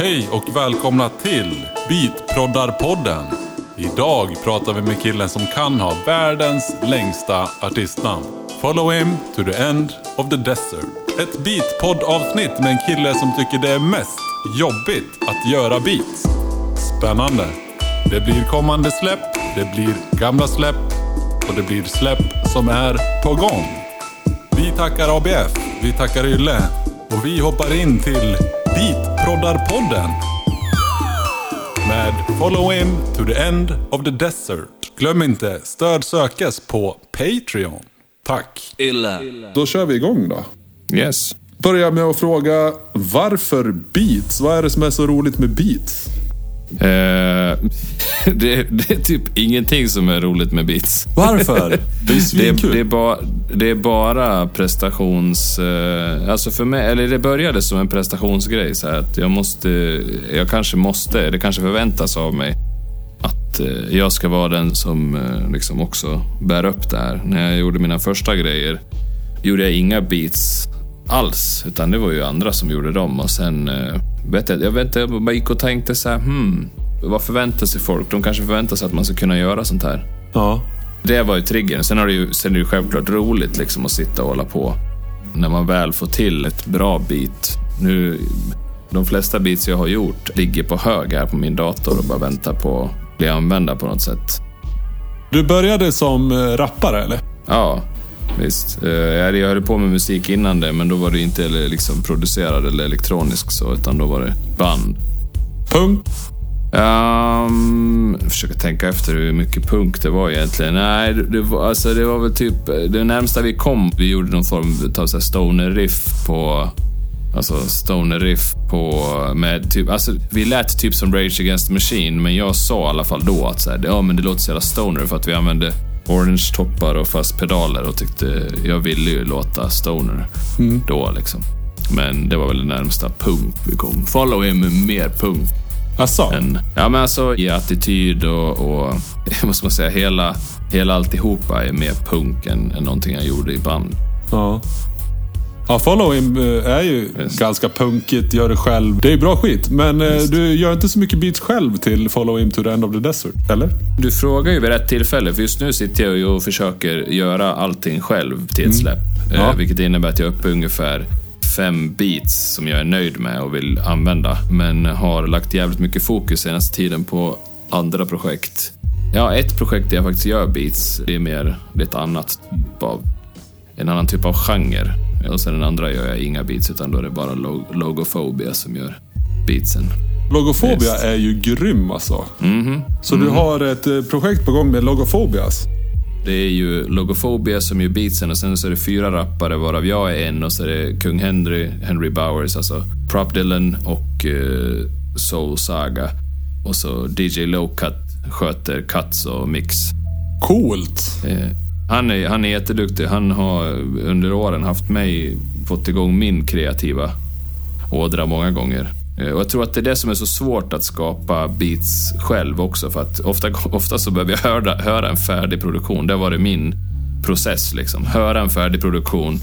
Hej och välkomna till Beatproddarpodden. Idag pratar vi med killen som kan ha världens längsta artistnamn. Follow him to the end of the desert. Ett beatpodd-avsnitt med en kille som tycker det är mest jobbigt att göra beats. Spännande. Det blir kommande släpp, det blir gamla släpp och det blir släpp som är på gång. Vi tackar ABF, vi tackar Ylle och vi hoppar in till Beatproddarpodden. Med Follow him to the end of the desert. Glöm inte, stöd sökes på Patreon. Tack. Illa. Då kör vi igång då. Yes. Börja med att fråga varför beats? Vad är det som är så roligt med beats? Eh, det, det är typ ingenting som är roligt med beats. Varför? Det är Det svinkul. det, är ba, det är bara prestations... Eh, alltså för mig, eller det började som en prestationsgrej. Så att jag måste, jag kanske måste, det kanske förväntas av mig att eh, jag ska vara den som liksom också bär upp det här. När jag gjorde mina första grejer gjorde jag inga beats alls, utan det var ju andra som gjorde dem. Och sen, eh, vet jag, jag vet inte, jag bara gick och tänkte så här, hmm, vad förväntar sig folk? De kanske förväntar sig att man ska kunna göra sånt här. Ja. Det var ju triggern. Sen, har det ju, sen är det ju självklart roligt liksom att sitta och hålla på. När man väl får till ett bra beat. Nu, de flesta beats jag har gjort ligger på hög här på min dator och bara väntar på att bli använda på något sätt. Du började som eh, rappare eller? Ja, visst. Eh, Jag höll på med musik innan det, men då var det inte liksom producerad eller elektronisk så, utan då var det band. Punk? Um, jag försöker tänka efter hur mycket punk det var egentligen. Nej, det, var, alltså, det var väl typ det närmsta vi kom. Vi gjorde någon form av så stoner riff på... Alltså stoner riff på... Med typ, alltså, vi lät typ som Rage Against the Machine, men jag sa i alla fall då att så här, ja, men det låter så jävla stoner för att vi använde orange-toppar och fast pedaler och tyckte jag ville ju låta stoner då liksom. Men det var väl det närmsta punk vi kom. Follow him mer punk Asså? en, ja men alltså i attityd och, och vad ska man säga, hela, hela alltihopa är mer punk än, än någonting jag gjorde i band. Ja. Ja, Follow Him eh, är ju Visst. ganska punkigt, gör det själv. Det är bra skit, men eh, du gör inte så mycket beats själv till Follow Him to the end of the desert, eller? Du frågar ju vid rätt tillfälle, för just nu sitter jag ju och försöker göra allting själv till ett släpp. Ja. Eh, vilket innebär att jag är uppe ungefär fem beats som jag är nöjd med och vill använda. Men har lagt jävligt mycket fokus senaste tiden på andra projekt. Ja, ett projekt där jag faktiskt gör beats, det är mer ett annat typ av en annan typ av genre. Och sen den andra gör jag inga beats, utan då är det bara log Logofobia som gör beatsen. Logofobia Visst. är ju grym alltså. Mhm. Så du har ett eh, projekt på gång med Logofobias. Det är ju Logofobia som gör beatsen och sen så är det fyra rappare varav jag är en och så är det Kung Henry, Henry Bowers, alltså Prop Dylan och uh, Soul Saga. Och så DJ Lowcut sköter cuts och mix. Coolt. Eh, han, är, han är jätteduktig. Han har under åren haft mig, fått igång min kreativa ådra många gånger. Eh, och jag tror att det är det som är så svårt att skapa beats själv också. För att ofta, ofta så behöver jag höra, höra en färdig produktion. Det var det min process. Liksom. Höra en färdig produktion,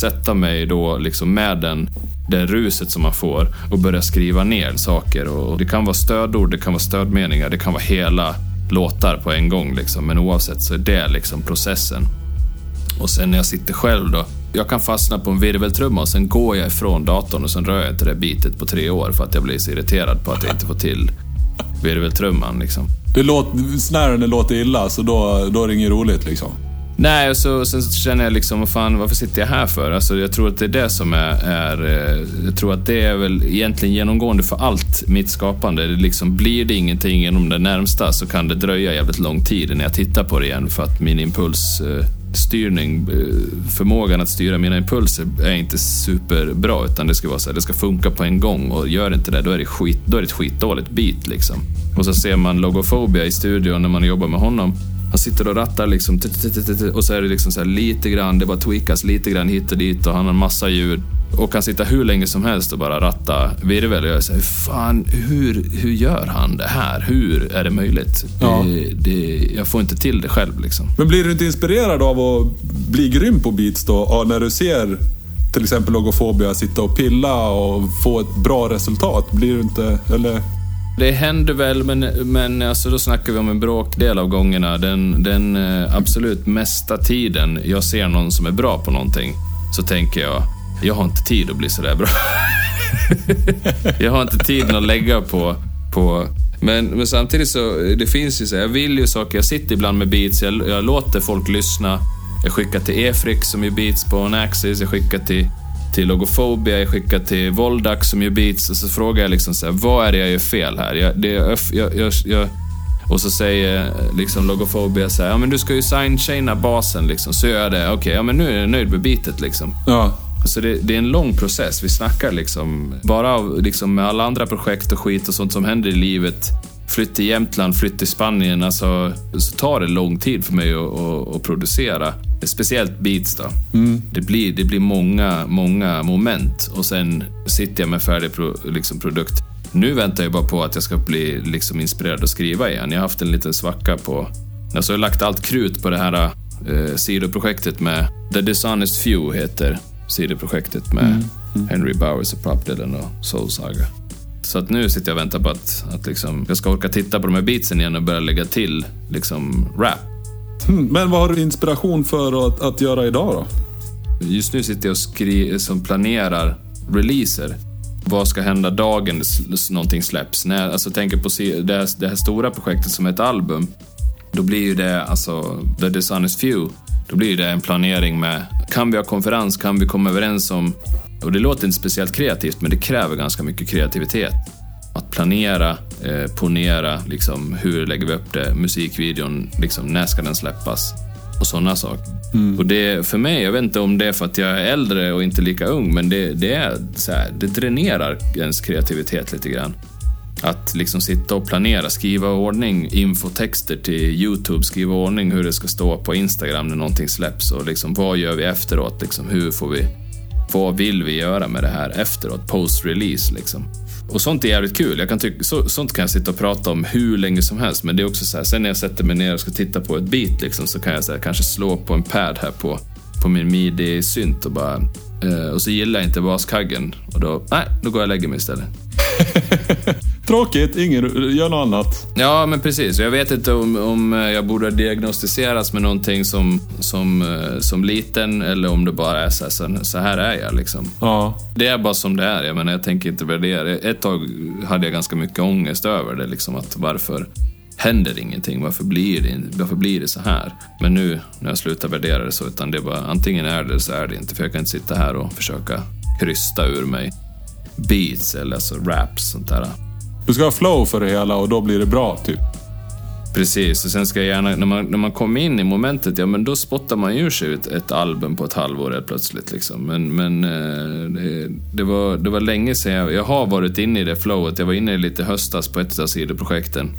sätta mig då liksom med den, det ruset som man får och börja skriva ner saker. Och det kan vara stödord, det kan vara stödmeningar, det kan vara hela låtar på en gång. Liksom. Men oavsett så är det liksom processen. Och sen när jag sitter själv då, jag kan fastna på en virveltrumma och sen går jag ifrån datorn och sen rör jag inte det bitet på tre år för att jag blir så irriterad på att jag inte får till virveltrumman liksom. Det låter, snären låter illa, så då, då är det inget roligt liksom. Nej, och så, sen så känner jag liksom, vad fan, varför sitter jag här för? Alltså, jag tror att det är det som är, är... Eh, jag tror att det är väl egentligen genomgående för allt mitt skapande. Det liksom, blir det ingenting inom det närmsta så kan det dröja jävligt lång tid innan jag tittar på det igen för att min impulsstyrning, eh, eh, förmågan att styra mina impulser är inte superbra utan det ska vara så här, det ska funka på en gång och gör det inte det, då är det, skit, då är det ett skitdåligt beat liksom. Och så ser man Logofobia i studion när man jobbar med honom. Han sitter och rattar liksom och så är det liksom så här lite grann, det bara tweakas lite grann hit och dit och han har en massa ljud. Och kan sitta hur länge som helst och bara ratta virvel. Och jag säger, fan, hur, hur gör han det här? Hur är det möjligt? Ja. Det, det, jag får inte till det själv liksom. Men blir du inte inspirerad av att bli grym på beats då? När du ser till exempel logofobia sitta och pilla och få ett bra resultat? Blir du inte, eller? Det händer väl, men, men alltså då snackar vi om en bråkdel av gångerna. Den, den eh, absolut mesta tiden jag ser någon som är bra på någonting, så tänker jag, jag har inte tid att bli sådär bra. jag har inte tiden att lägga på, på men, men samtidigt så, eh, det finns ju så, jag vill ju saker, jag sitter ibland med beats, jag, jag låter folk lyssna. Jag skickar till Efrik som gör beats på Anaxis, jag skickar till, till Logofobia, jag skickar till Voldax som gör beats och så frågar jag liksom så här, vad är det jag gör fel här? Jag, det, jag, jag, jag, och så säger liksom Logofobia så här, ja men du ska ju signchaina basen liksom. Så gör jag det, okej, okay, ja men nu är jag nöjd med beatet liksom. Ja. Så det, det, är en lång process. Vi snackar liksom bara av, liksom med alla andra projekt och skit och sånt som händer i livet. Flytt till Jämtland, flytt till Spanien. Alltså, så tar det lång tid för mig att, att, att producera. Speciellt beats då. Mm. Det, blir, det blir många, många moment och sen sitter jag med färdig pro, liksom, produkt. Nu väntar jag bara på att jag ska bli liksom, inspirerad att skriva igen. Jag har haft en liten svacka på... Alltså, jag har lagt allt krut på det här eh, sidoprojektet med The Dishonest Few heter sidoprojektet med mm. Mm. Henry Bowers och Prop Dylan och Soul Saga. Så att nu sitter jag och väntar på att, att liksom, jag ska orka titta på de här beatsen igen och börja lägga till liksom, rap. Mm, men vad har du inspiration för att, att göra idag då? Just nu sitter jag och skri som planerar releaser. Vad ska hända dagen någonting släpps? När, alltså, tänker på det här, det här stora projektet som är ett album. Då blir ju det, alltså, The Dishonest Few, då blir det en planering med, kan vi ha konferens, kan vi komma överens om, och det låter inte speciellt kreativt, men det kräver ganska mycket kreativitet. Att planera, eh, ponera, liksom, hur lägger vi upp det, musikvideon, liksom, när ska den släppas? Och sådana saker. Mm. Och det, för mig, jag vet inte om det är för att jag är äldre och inte lika ung, men det, det är så här, det dränerar ens kreativitet lite grann. Att liksom sitta och planera, skriva ordning infotexter till Youtube, skriva ordning hur det ska stå på Instagram när någonting släpps och liksom vad gör vi efteråt? Liksom, hur får vi, vad vill vi göra med det här efteråt, post-release liksom? Och sånt är jävligt kul. Jag kan tycka, så, sånt kan jag sitta och prata om hur länge som helst. Men det är också så här, sen när jag sätter mig ner och ska titta på ett beat liksom, så kan jag så här, kanske slå på en pad här på, på min midi-synt och bara... Eh, och så gillar jag inte baskaggen. Och då, nej, då går jag och lägger mig istället. Tråkigt, ingen gör något annat. Ja, men precis. Jag vet inte om, om jag borde diagnostiseras med någonting som, som, eh, som liten eller om det bara är så här, så här är jag liksom. Ja. Det är bara som det är. Jag menar, jag tänker inte värdera. Ett tag hade jag ganska mycket ångest över det, liksom att varför händer ingenting? Varför blir det, varför blir det så här? Men nu när jag slutar värdera det så, utan det är bara antingen är det så är det inte. För jag kan inte sitta här och försöka krysta ur mig beats eller alltså raps sånt där. Du ska ha flow för det hela och då blir det bra, typ. Precis, och sen ska jag gärna, när man, när man kommer in i momentet, ja men då spottar man ur sig ett, ett album på ett halvår helt plötsligt. Liksom. Men, men eh, det, det, var, det var länge sedan jag, jag har varit inne i det flowet. Jag var inne i lite höstas på ett av sidoprojekten.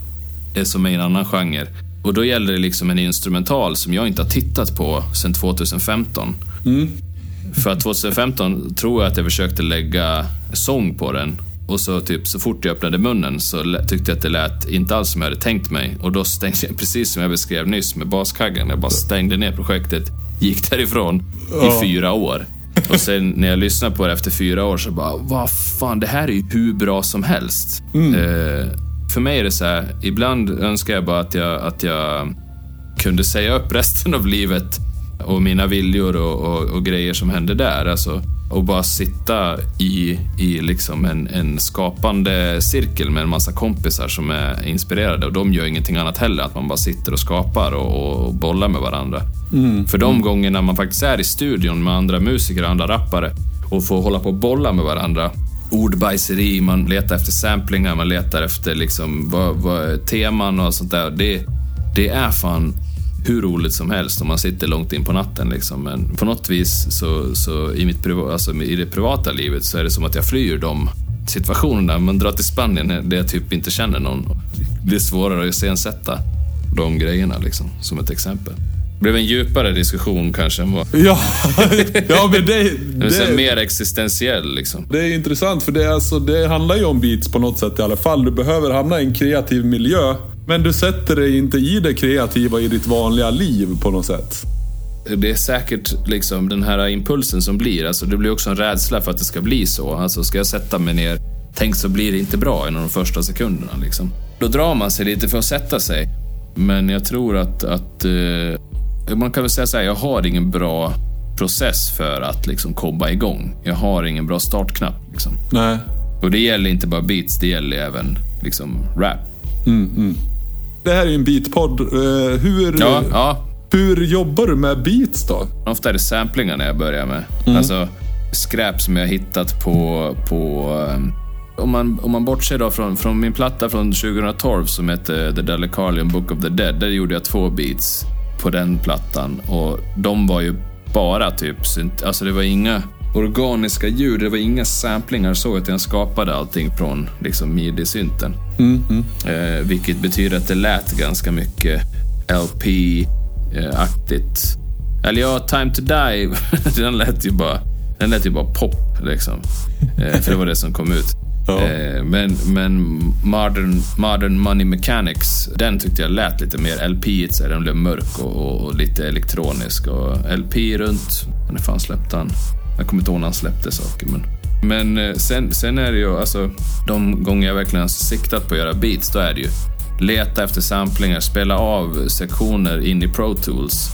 Det som är en annan genre. Och då gäller det liksom en instrumental som jag inte har tittat på sedan 2015. Mm. För att 2015 tror jag att jag försökte lägga sång på den och så typ så fort jag öppnade munnen så tyckte jag att det lät inte alls som jag hade tänkt mig. Och då stängde jag, precis som jag beskrev nyss med baskaggen, jag bara stängde ner projektet, gick därifrån i fyra år. Och sen när jag lyssnade på det efter fyra år så bara, vad fan, det här är ju hur bra som helst. Mm. Eh, för mig är det så här, ibland önskar jag bara att jag, att jag kunde säga upp resten av livet och mina viljor och, och, och grejer som hände där. Alltså, och bara sitta i, i liksom en, en skapande cirkel med en massa kompisar som är inspirerade och de gör ingenting annat heller. Att man bara sitter och skapar och, och bollar med varandra. Mm. För de mm. gångerna man faktiskt är i studion med andra musiker och andra rappare och får hålla på och bolla med varandra ordbajseri, man letar efter samplingar, man letar efter liksom vad, vad, teman och sånt där. Det, det är fan hur roligt som helst om man sitter långt in på natten. Liksom. Men på något vis så, så i, mitt priva, alltså i det privata livet så är det som att jag flyr de situationerna. Man drar till Spanien där jag typ inte känner någon. Det är svårare att iscensätta de grejerna, liksom, som ett exempel. Det blev en djupare diskussion kanske än vad... Ja, ja men det... det är mer existentiell liksom. Det är intressant för det, är alltså, det handlar ju om beats på något sätt i alla fall. Du behöver hamna i en kreativ miljö men du sätter dig inte i det kreativa i ditt vanliga liv på något sätt? det är säkert liksom den här impulsen som blir. Alltså det blir också en rädsla för att det ska bli så. Alltså ska jag sätta mig ner, tänk så blir det inte bra inom de första sekunderna. Liksom. Då drar man sig lite för att sätta sig. Men jag tror att, att eh, man kan väl säga så här, jag har ingen bra process för att liksom komma igång. Jag har ingen bra startknapp. Liksom. Nej. Och det gäller inte bara beats, det gäller även liksom rap. Det här är ju en beatpodd. Eh, hur, Ja, ja. hur jobbar du med beats då? Ofta är det samplingarna jag börjar med. Alltså skräp som jag hittat på... på um, om, man, om man bortser då från, från min platta från 2012 som heter The Delicarlian Book of the Dead. Där gjorde jag två beats på den plattan. Och de var ju bara typ... Alltså det var inga organiska ljud, det var inga samplingar så, utan jag skapade allting från liksom midi-synten. Eh, vilket betyder att det lät ganska mycket LP-aktigt. Eller ja, Time to Die, den lät ju bara, den lät ju bara pop liksom. Eh, för det var det som kom ut. Ja. Eh, men men modern, modern Money Mechanics, den tyckte jag lät lite mer LP, här, den blev mörk och, och, och lite elektronisk. Och LP runt, när fan släppte han? Jag kommer inte ihåg när han släppte saker. Men, men eh, sen, sen är det ju, alltså de gånger jag verkligen har siktat på att göra beats, då är det ju leta efter samplingar, spela av sektioner in i Pro Tools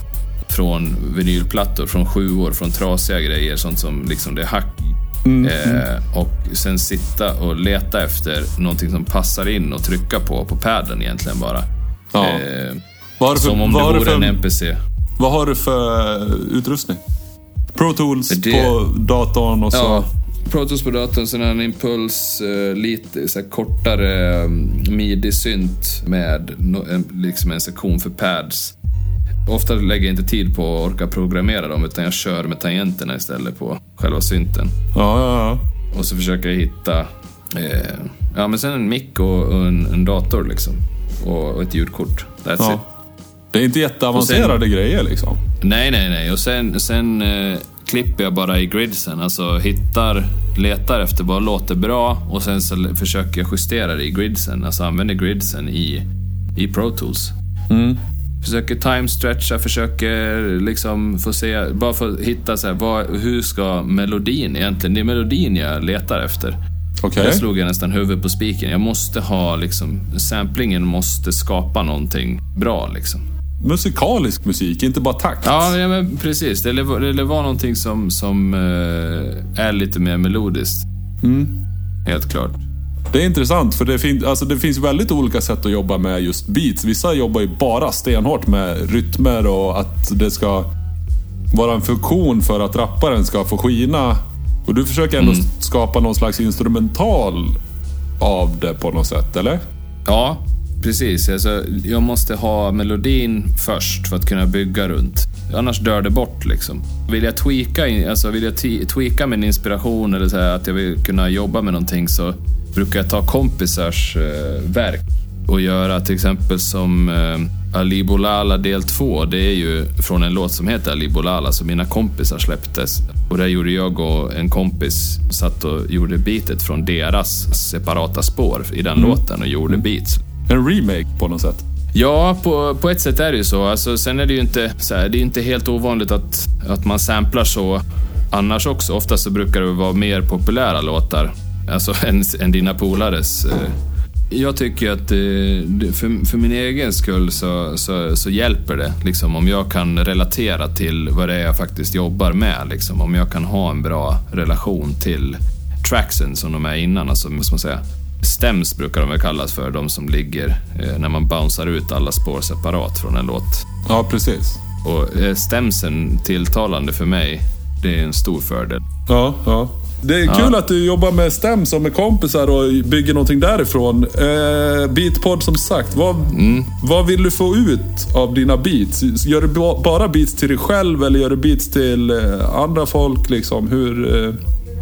från vinylplattor, från sju år, från trasiga grejer, sånt som liksom det är hack i. Eh, och sen sitta och leta efter någonting som passar in och trycka på, på padden egentligen bara. Ja. Eh, för, som om det vore för, en NPC. vad har du för utrustning? Pro Tools Det- på datorn och så. Ja, Pro Tools på datorn, sen en Impuls, eh, lite så kortare eh, midi-synt med en, liksom en sektion för pads. Ofta lägger jag inte tid på att orka programmera dem, utan jag kör med tangenterna istället på själva synten. Ja, ja, ja. Och så försöker jag hitta, eh, ja men sen en mick och, och en, en dator liksom. Och, och ett ljudkort. That's ja. it. Det är inte jätteavancerade grejer liksom. Nej, nej, nej. Och sen, sen eh, klipper jag bara i gridsen. Alltså hittar, letar efter vad låter bra och sen så försöker jag justera det i gridsen. Alltså använder gridsen i, i Pro Tools. Försöker time-stretcha, försöker liksom få se, bara att hitta så här, vad, hur ska melodin egentligen, det är melodin jag letar efter. Okej. Där slog jag nästan huvudet på spiken. Jag måste ha liksom, samplingen måste skapa någonting bra liksom. Musikalisk musik, inte bara takt. Ja, ja men precis. Det lär, det lär vara någonting som, som eh, är lite mer melodiskt. Helt klart. Det är intressant för det, fin- alltså det finns väldigt olika sätt att jobba med just beats. Vissa jobbar ju bara stenhårt med rytmer och att det ska vara en funktion för att rapparen ska få skina. Och du försöker ändå skapa någon slags instrumental av det på något sätt, eller? Ja, precis. Alltså, jag måste ha melodin först för att kunna bygga runt. Annars dör det bort liksom. Vill jag tweaka, alltså, vill jag tweaka min inspiration eller så här, att jag vill kunna jobba med någonting så brukar jag ta kompisars eh, verk och göra till exempel som eh, Ali Bolala del 2. Det är ju från en låt som heter Ali Bolala som mina kompisar släpptes. Och där gjorde jag och en kompis satt och gjorde beatet från deras separata spår i den låten och gjorde beats. En remake på något sätt. Ja, på, på ett sätt är det ju så. Alltså, sen är det ju inte, så här, det är inte helt ovanligt att, att man samplar så annars också. Oftast så brukar det vara mer populära låtar. Alltså än, än dina polares. Eh. Jag tycker att eh, för, för min egen skull så, så, så hjälper det. Liksom, om jag kan relatera till vad det är jag faktiskt jobbar med. Liksom, om jag kan ha en bra relation till tracksen som de är innan. Alltså, måste man säga? Stems brukar de väl kallas för, de som ligger eh, när man bouncear ut alla spår separat från en låt. Ja, precis. Och eh, stemsen tilltalande för mig, det är en stor fördel. Ja, ja. Det är kul att du jobbar med stäm som med kompisar och bygger någonting därifrån. Eh, Beatpod som sagt, vad, vad vill du få ut av dina beats? Gör du ba- bara beats till dig själv eller gör du beats till eh, andra folk? Liksom? Hur, eh,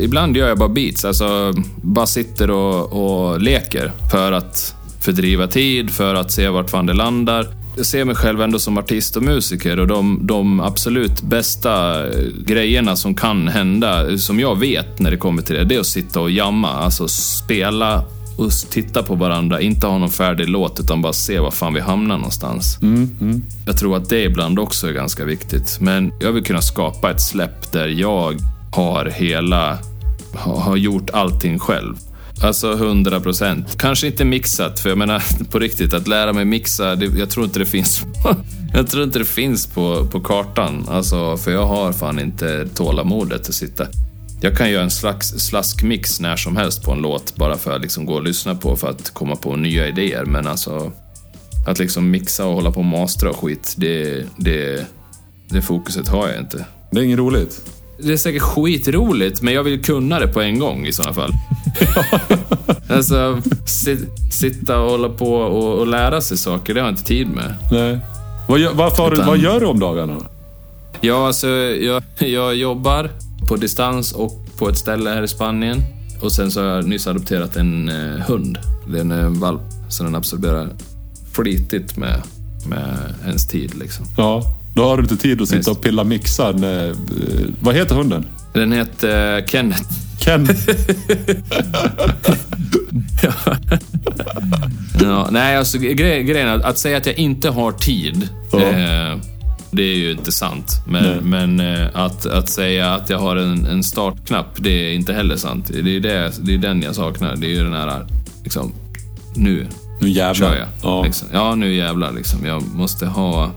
Ibland gör jag bara beats, alltså bara sitter och, och leker för att fördriva tid, för att se vart fan det landar. Jag ser mig själv ändå som artist och musiker och de, de absolut bästa eh, grejerna som kan hända, som jag vet när det kommer till det, det är att sitta och jamma. Alltså spela och titta på varandra, inte ha någon färdig låt utan bara se var fan vi hamnar någonstans. Jag tror att det ibland också är ganska viktigt. Men jag vill kunna skapa ett släpp där jag har hela, har, gjort allting själv. Alltså 100 procent. Kanske inte mixat, för jag menar på riktigt, att lära mig mixa, det, jag tror inte det finns Jag tror inte det finns på, på kartan. Alltså, för jag har fan inte tålamodet att sitta. Jag kan göra en slags slaskmix när som helst på en låt bara för att liksom gå och lyssna på för att komma på nya idéer. Men alltså, att liksom mixa och hålla på och mastra och skit, det, det, det fokuset har jag inte. Det är inget roligt. Det är säkert skitroligt, men jag vill kunna det på en gång i sådana fall. alltså, sit, sitta och hålla på och, och lära sig saker, det har jag inte tid med. Nej. Vad gör, varför Utan- vad gör du om dagarna? Ja, alltså jag, jag jobbar på distans och på ett ställe här i Spanien. Och sen så har jag nyss adopterat en eh, hund. Det är en eh, valp, så den absorberar flitigt med, med ens tid liksom. Ja, då har du inte tid att sitta och pilla mixar. När, eh, vad heter hunden? Den heter eh, Kenneth. Ken. Ja, nej, alltså gre grejen är att, säga att jag inte har tid, Ja. eh, det är ju inte sant. Men, men eh, att, att säga att jag har en, en startknapp, det är inte heller sant. Det är, det, det är den jag saknar. Det är ju den här, liksom, nu Nu jävlar. kör jag. Ja. Liksom. ja, nu jävlar liksom. Jag måste ha...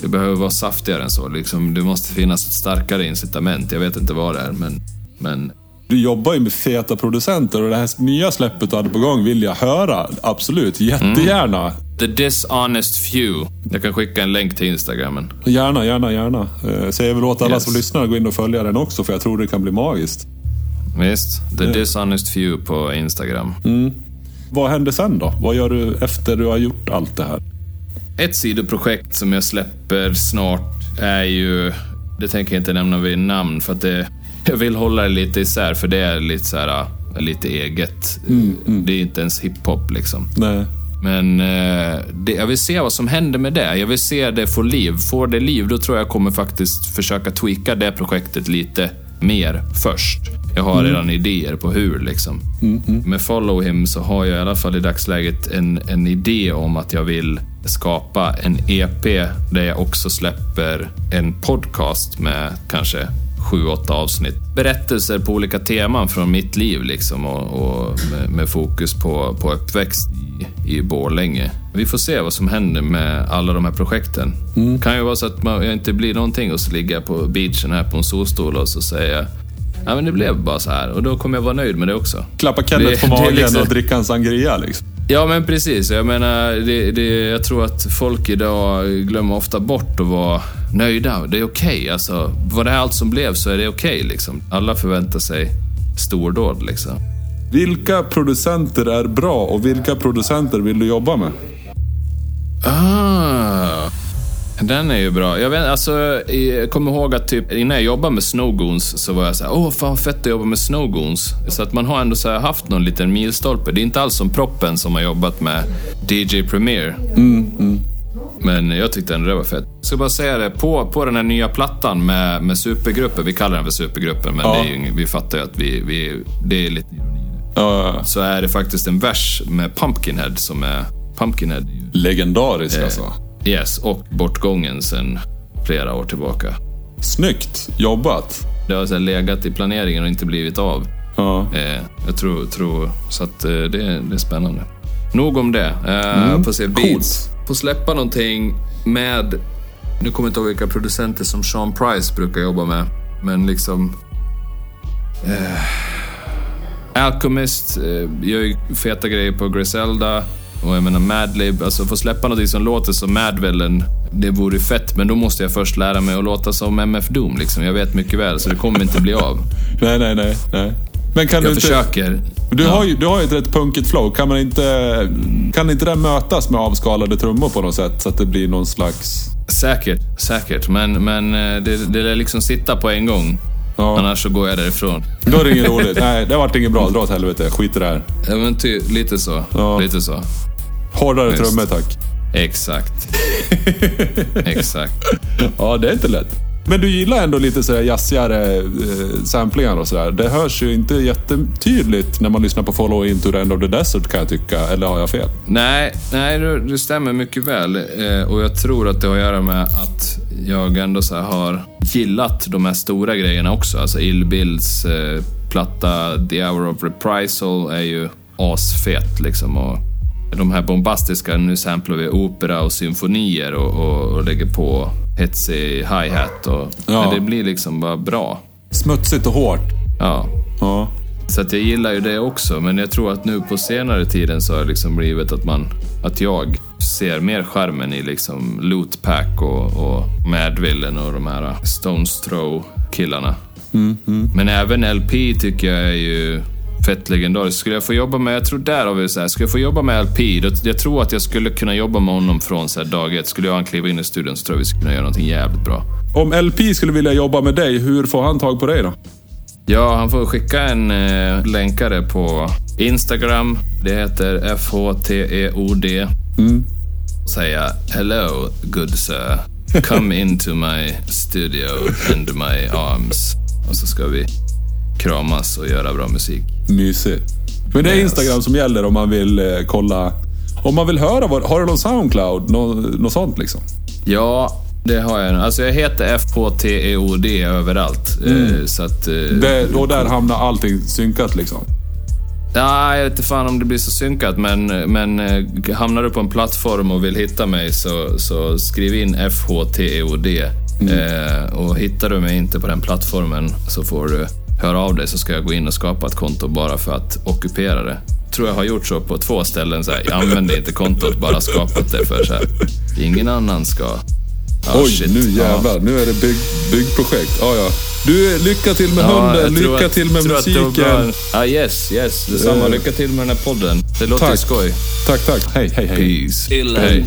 Det behöver vara saftigare än så. Liksom, det måste finnas ett starkare incitament. Jag vet inte vad det är, men... men Du jobbar ju med feta producenter och det här nya släppet du hade på gång vill jag höra. Absolut, jättegärna. The Dishonest Few. Jag kan skicka en länk till Instagramen. Gärna, gärna, gärna. Eh, Så jag vill åt alla Yes. som lyssnar att gå in och följa den också för jag tror det kan bli magiskt. Visst. The Dishonest Few på Instagram. Vad händer sen då? Vad gör du efter du har gjort allt det här? Ett sidoprojekt som jag släpper snart är ju... Det tänker jag inte nämna vid namn för att det... Jag vill hålla det lite isär för det är lite så här, äh, lite eget. Det är inte ens hiphop liksom. Nej. Men eh, det, jag vill se vad som händer med det. Jag vill se det få liv. Får det liv, då tror jag jag kommer faktiskt försöka tweaka det projektet lite mer först. Jag har redan idéer på hur liksom. Med Follow Him så har jag i alla fall i dagsläget en, en idé om att jag vill skapa en EP där jag också släpper en podcast med kanske sju, åtta avsnitt. Berättelser på olika teman från mitt liv liksom och, och med, med fokus på, på uppväxt i, i Borlänge. Vi får se vad som händer med alla de här projekten. kan ju vara så att man inte blir någonting och så ligger jag på beachen här på en solstol och så säger jag Ja men det blev bara så här och då kommer jag vara nöjd med det också. Klappa Kenneth Det- på magen liksom- och dricka en sangria liksom. Ja men precis. Jag menar, det, det, jag tror att folk idag glömmer ofta bort att vara nöjda. Det är okej. Alltså, var det här allt som blev så är det okej. liksom. Alla förväntar sig stordåd. Liksom. Vilka producenter är bra och vilka producenter vill du jobba med? Ah, den är ju bra. Jag, vet, alltså, jag kommer ihåg att typ, innan jag jobbade med Snowgoons så var jag så här, åh fan vad fett att jobba med Snowgoons. Så att man har ändå så här haft någon liten milstolpe. Det är inte alls som proppen som har jobbat med DJ Premier. Men jag tyckte ändå det var fett. Jag ska bara säga det, på, på den här nya plattan med, med supergruppen, vi kallar den för supergruppen, men Ja. ju, vi fattar ju att vi, vi, det är lite ironi. Ja, Så är det faktiskt en vers med Pumpkinhead som är... Pumpkinhead är legendarisk alltså. Yes, och bortgången sen flera år tillbaka. Snyggt jobbat. Det har här legat i planeringen och inte blivit av. Ja. Eh, jag tror, tror så att eh, det, det är spännande. Nog om det. Eh, Får se beats. Får släppa någonting med... Nu kommer jag inte ihåg vilka producenter som Sean Price brukar jobba med. Men liksom... Eh, Alchemist eh, gör ju feta grejer på Griselda. Och jag menar Madlib. Alltså få släppa någonting som låter som Madwellen. Det vore fett, men då måste jag först lära mig att låta som MF Doom. Liksom. Jag vet mycket väl, så det kommer inte bli av. Nej, nej, nej. nej. Men kan du Jag inte... försöker. Du, Ja. har ju, du har ju ett rätt punkigt flow. Kan, man inte, kan inte det mötas med avskalade trummor på något sätt? Så att det blir någon slags... Säkert, säkert. Men, men eh, det, det lär liksom sitta på en gång. Ja. Annars så går jag därifrån. Då är det inget roligt. Nej, det vart inget bra. Dra åt helvete. Skit i det här. Ja, men ty, lite så. Ja. Lite så. Hårdare Visst. trummor tack. Exakt. Exakt. Ja, det är inte lätt. Men du gillar ändå lite sådär jazzigare eh, samplingar och sådär. Det hörs ju inte jättetydligt när man lyssnar på Follow Into the End of the Desert kan jag tycka. Eller har jag fel? Nej, nej det, stämmer mycket väl. Eh, och jag tror att det har att göra med att jag ändå så har gillat de här stora grejerna också. Alltså Ill Bills eh, platta The Hour of Reprisal är ju asfet liksom. Och de här bombastiska, nu samplar vi opera och symfonier och, och, och lägger på hetsig hi-hat. Och, Ja. Men det blir liksom bara bra. Smutsigt och hårt. Ja. Ja. Så att jag gillar ju det också, men jag tror att nu på senare tiden så har det liksom blivit att man, att jag ser mer charmen i liksom Lootpack och, och Madvillen och de här Stones Throw-killarna. Men även LP tycker jag är ju fett legendariskt. Skulle jag få jobba med, jag tror där har vi så här, skulle jag få jobba med LP, då, jag tror att jag skulle kunna jobba med honom från så här dag ett. Skulle jag kliva in i studion så tror jag vi skulle kunna göra någonting jävligt bra. Om LP skulle vilja jobba med dig, hur får han tag på dig då? Ja, han får skicka en eh, länkare på Instagram. Det heter FHTEOD. Säga “Hello, good sir. Come into my studio and my arms”. Och så ska vi kramas och göra bra musik. Mysigt. Men det är. Instagram som gäller om man vill eh, kolla. Om man vill höra, vad, har du någon Soundcloud? Nå, något sånt liksom? Ja, det har jag. Alltså jag heter FHTEOD överallt. Eh, så att... eh, Det, och där hamnar allting synkat liksom. Ja, jag vet inte fan om det blir så synkat, men, men eh, hamnar du på en plattform och vill hitta mig så, så skriv in FHTEOD. Eh, och hittar du mig inte på den plattformen så får du höra av dig så ska jag gå in och skapa ett konto bara för att ockupera det. Tror jag har gjort så på två ställen. Så här, jag använder inte kontot, bara skapat det för så här. Ingen annan ska... Ah, Oj, shit. nu Ja. jävlar. Nu är det bygg, byggprojekt. Ja, ja. Du, lycka till med Ja, hunden. Lycka att- till med musiken. Ja, yes, yes. Detsamma. Eh, Lycka till med den här podden. Det låter tack. skoj. Tack, tack. Hej, hej, hej. Peace. Hej.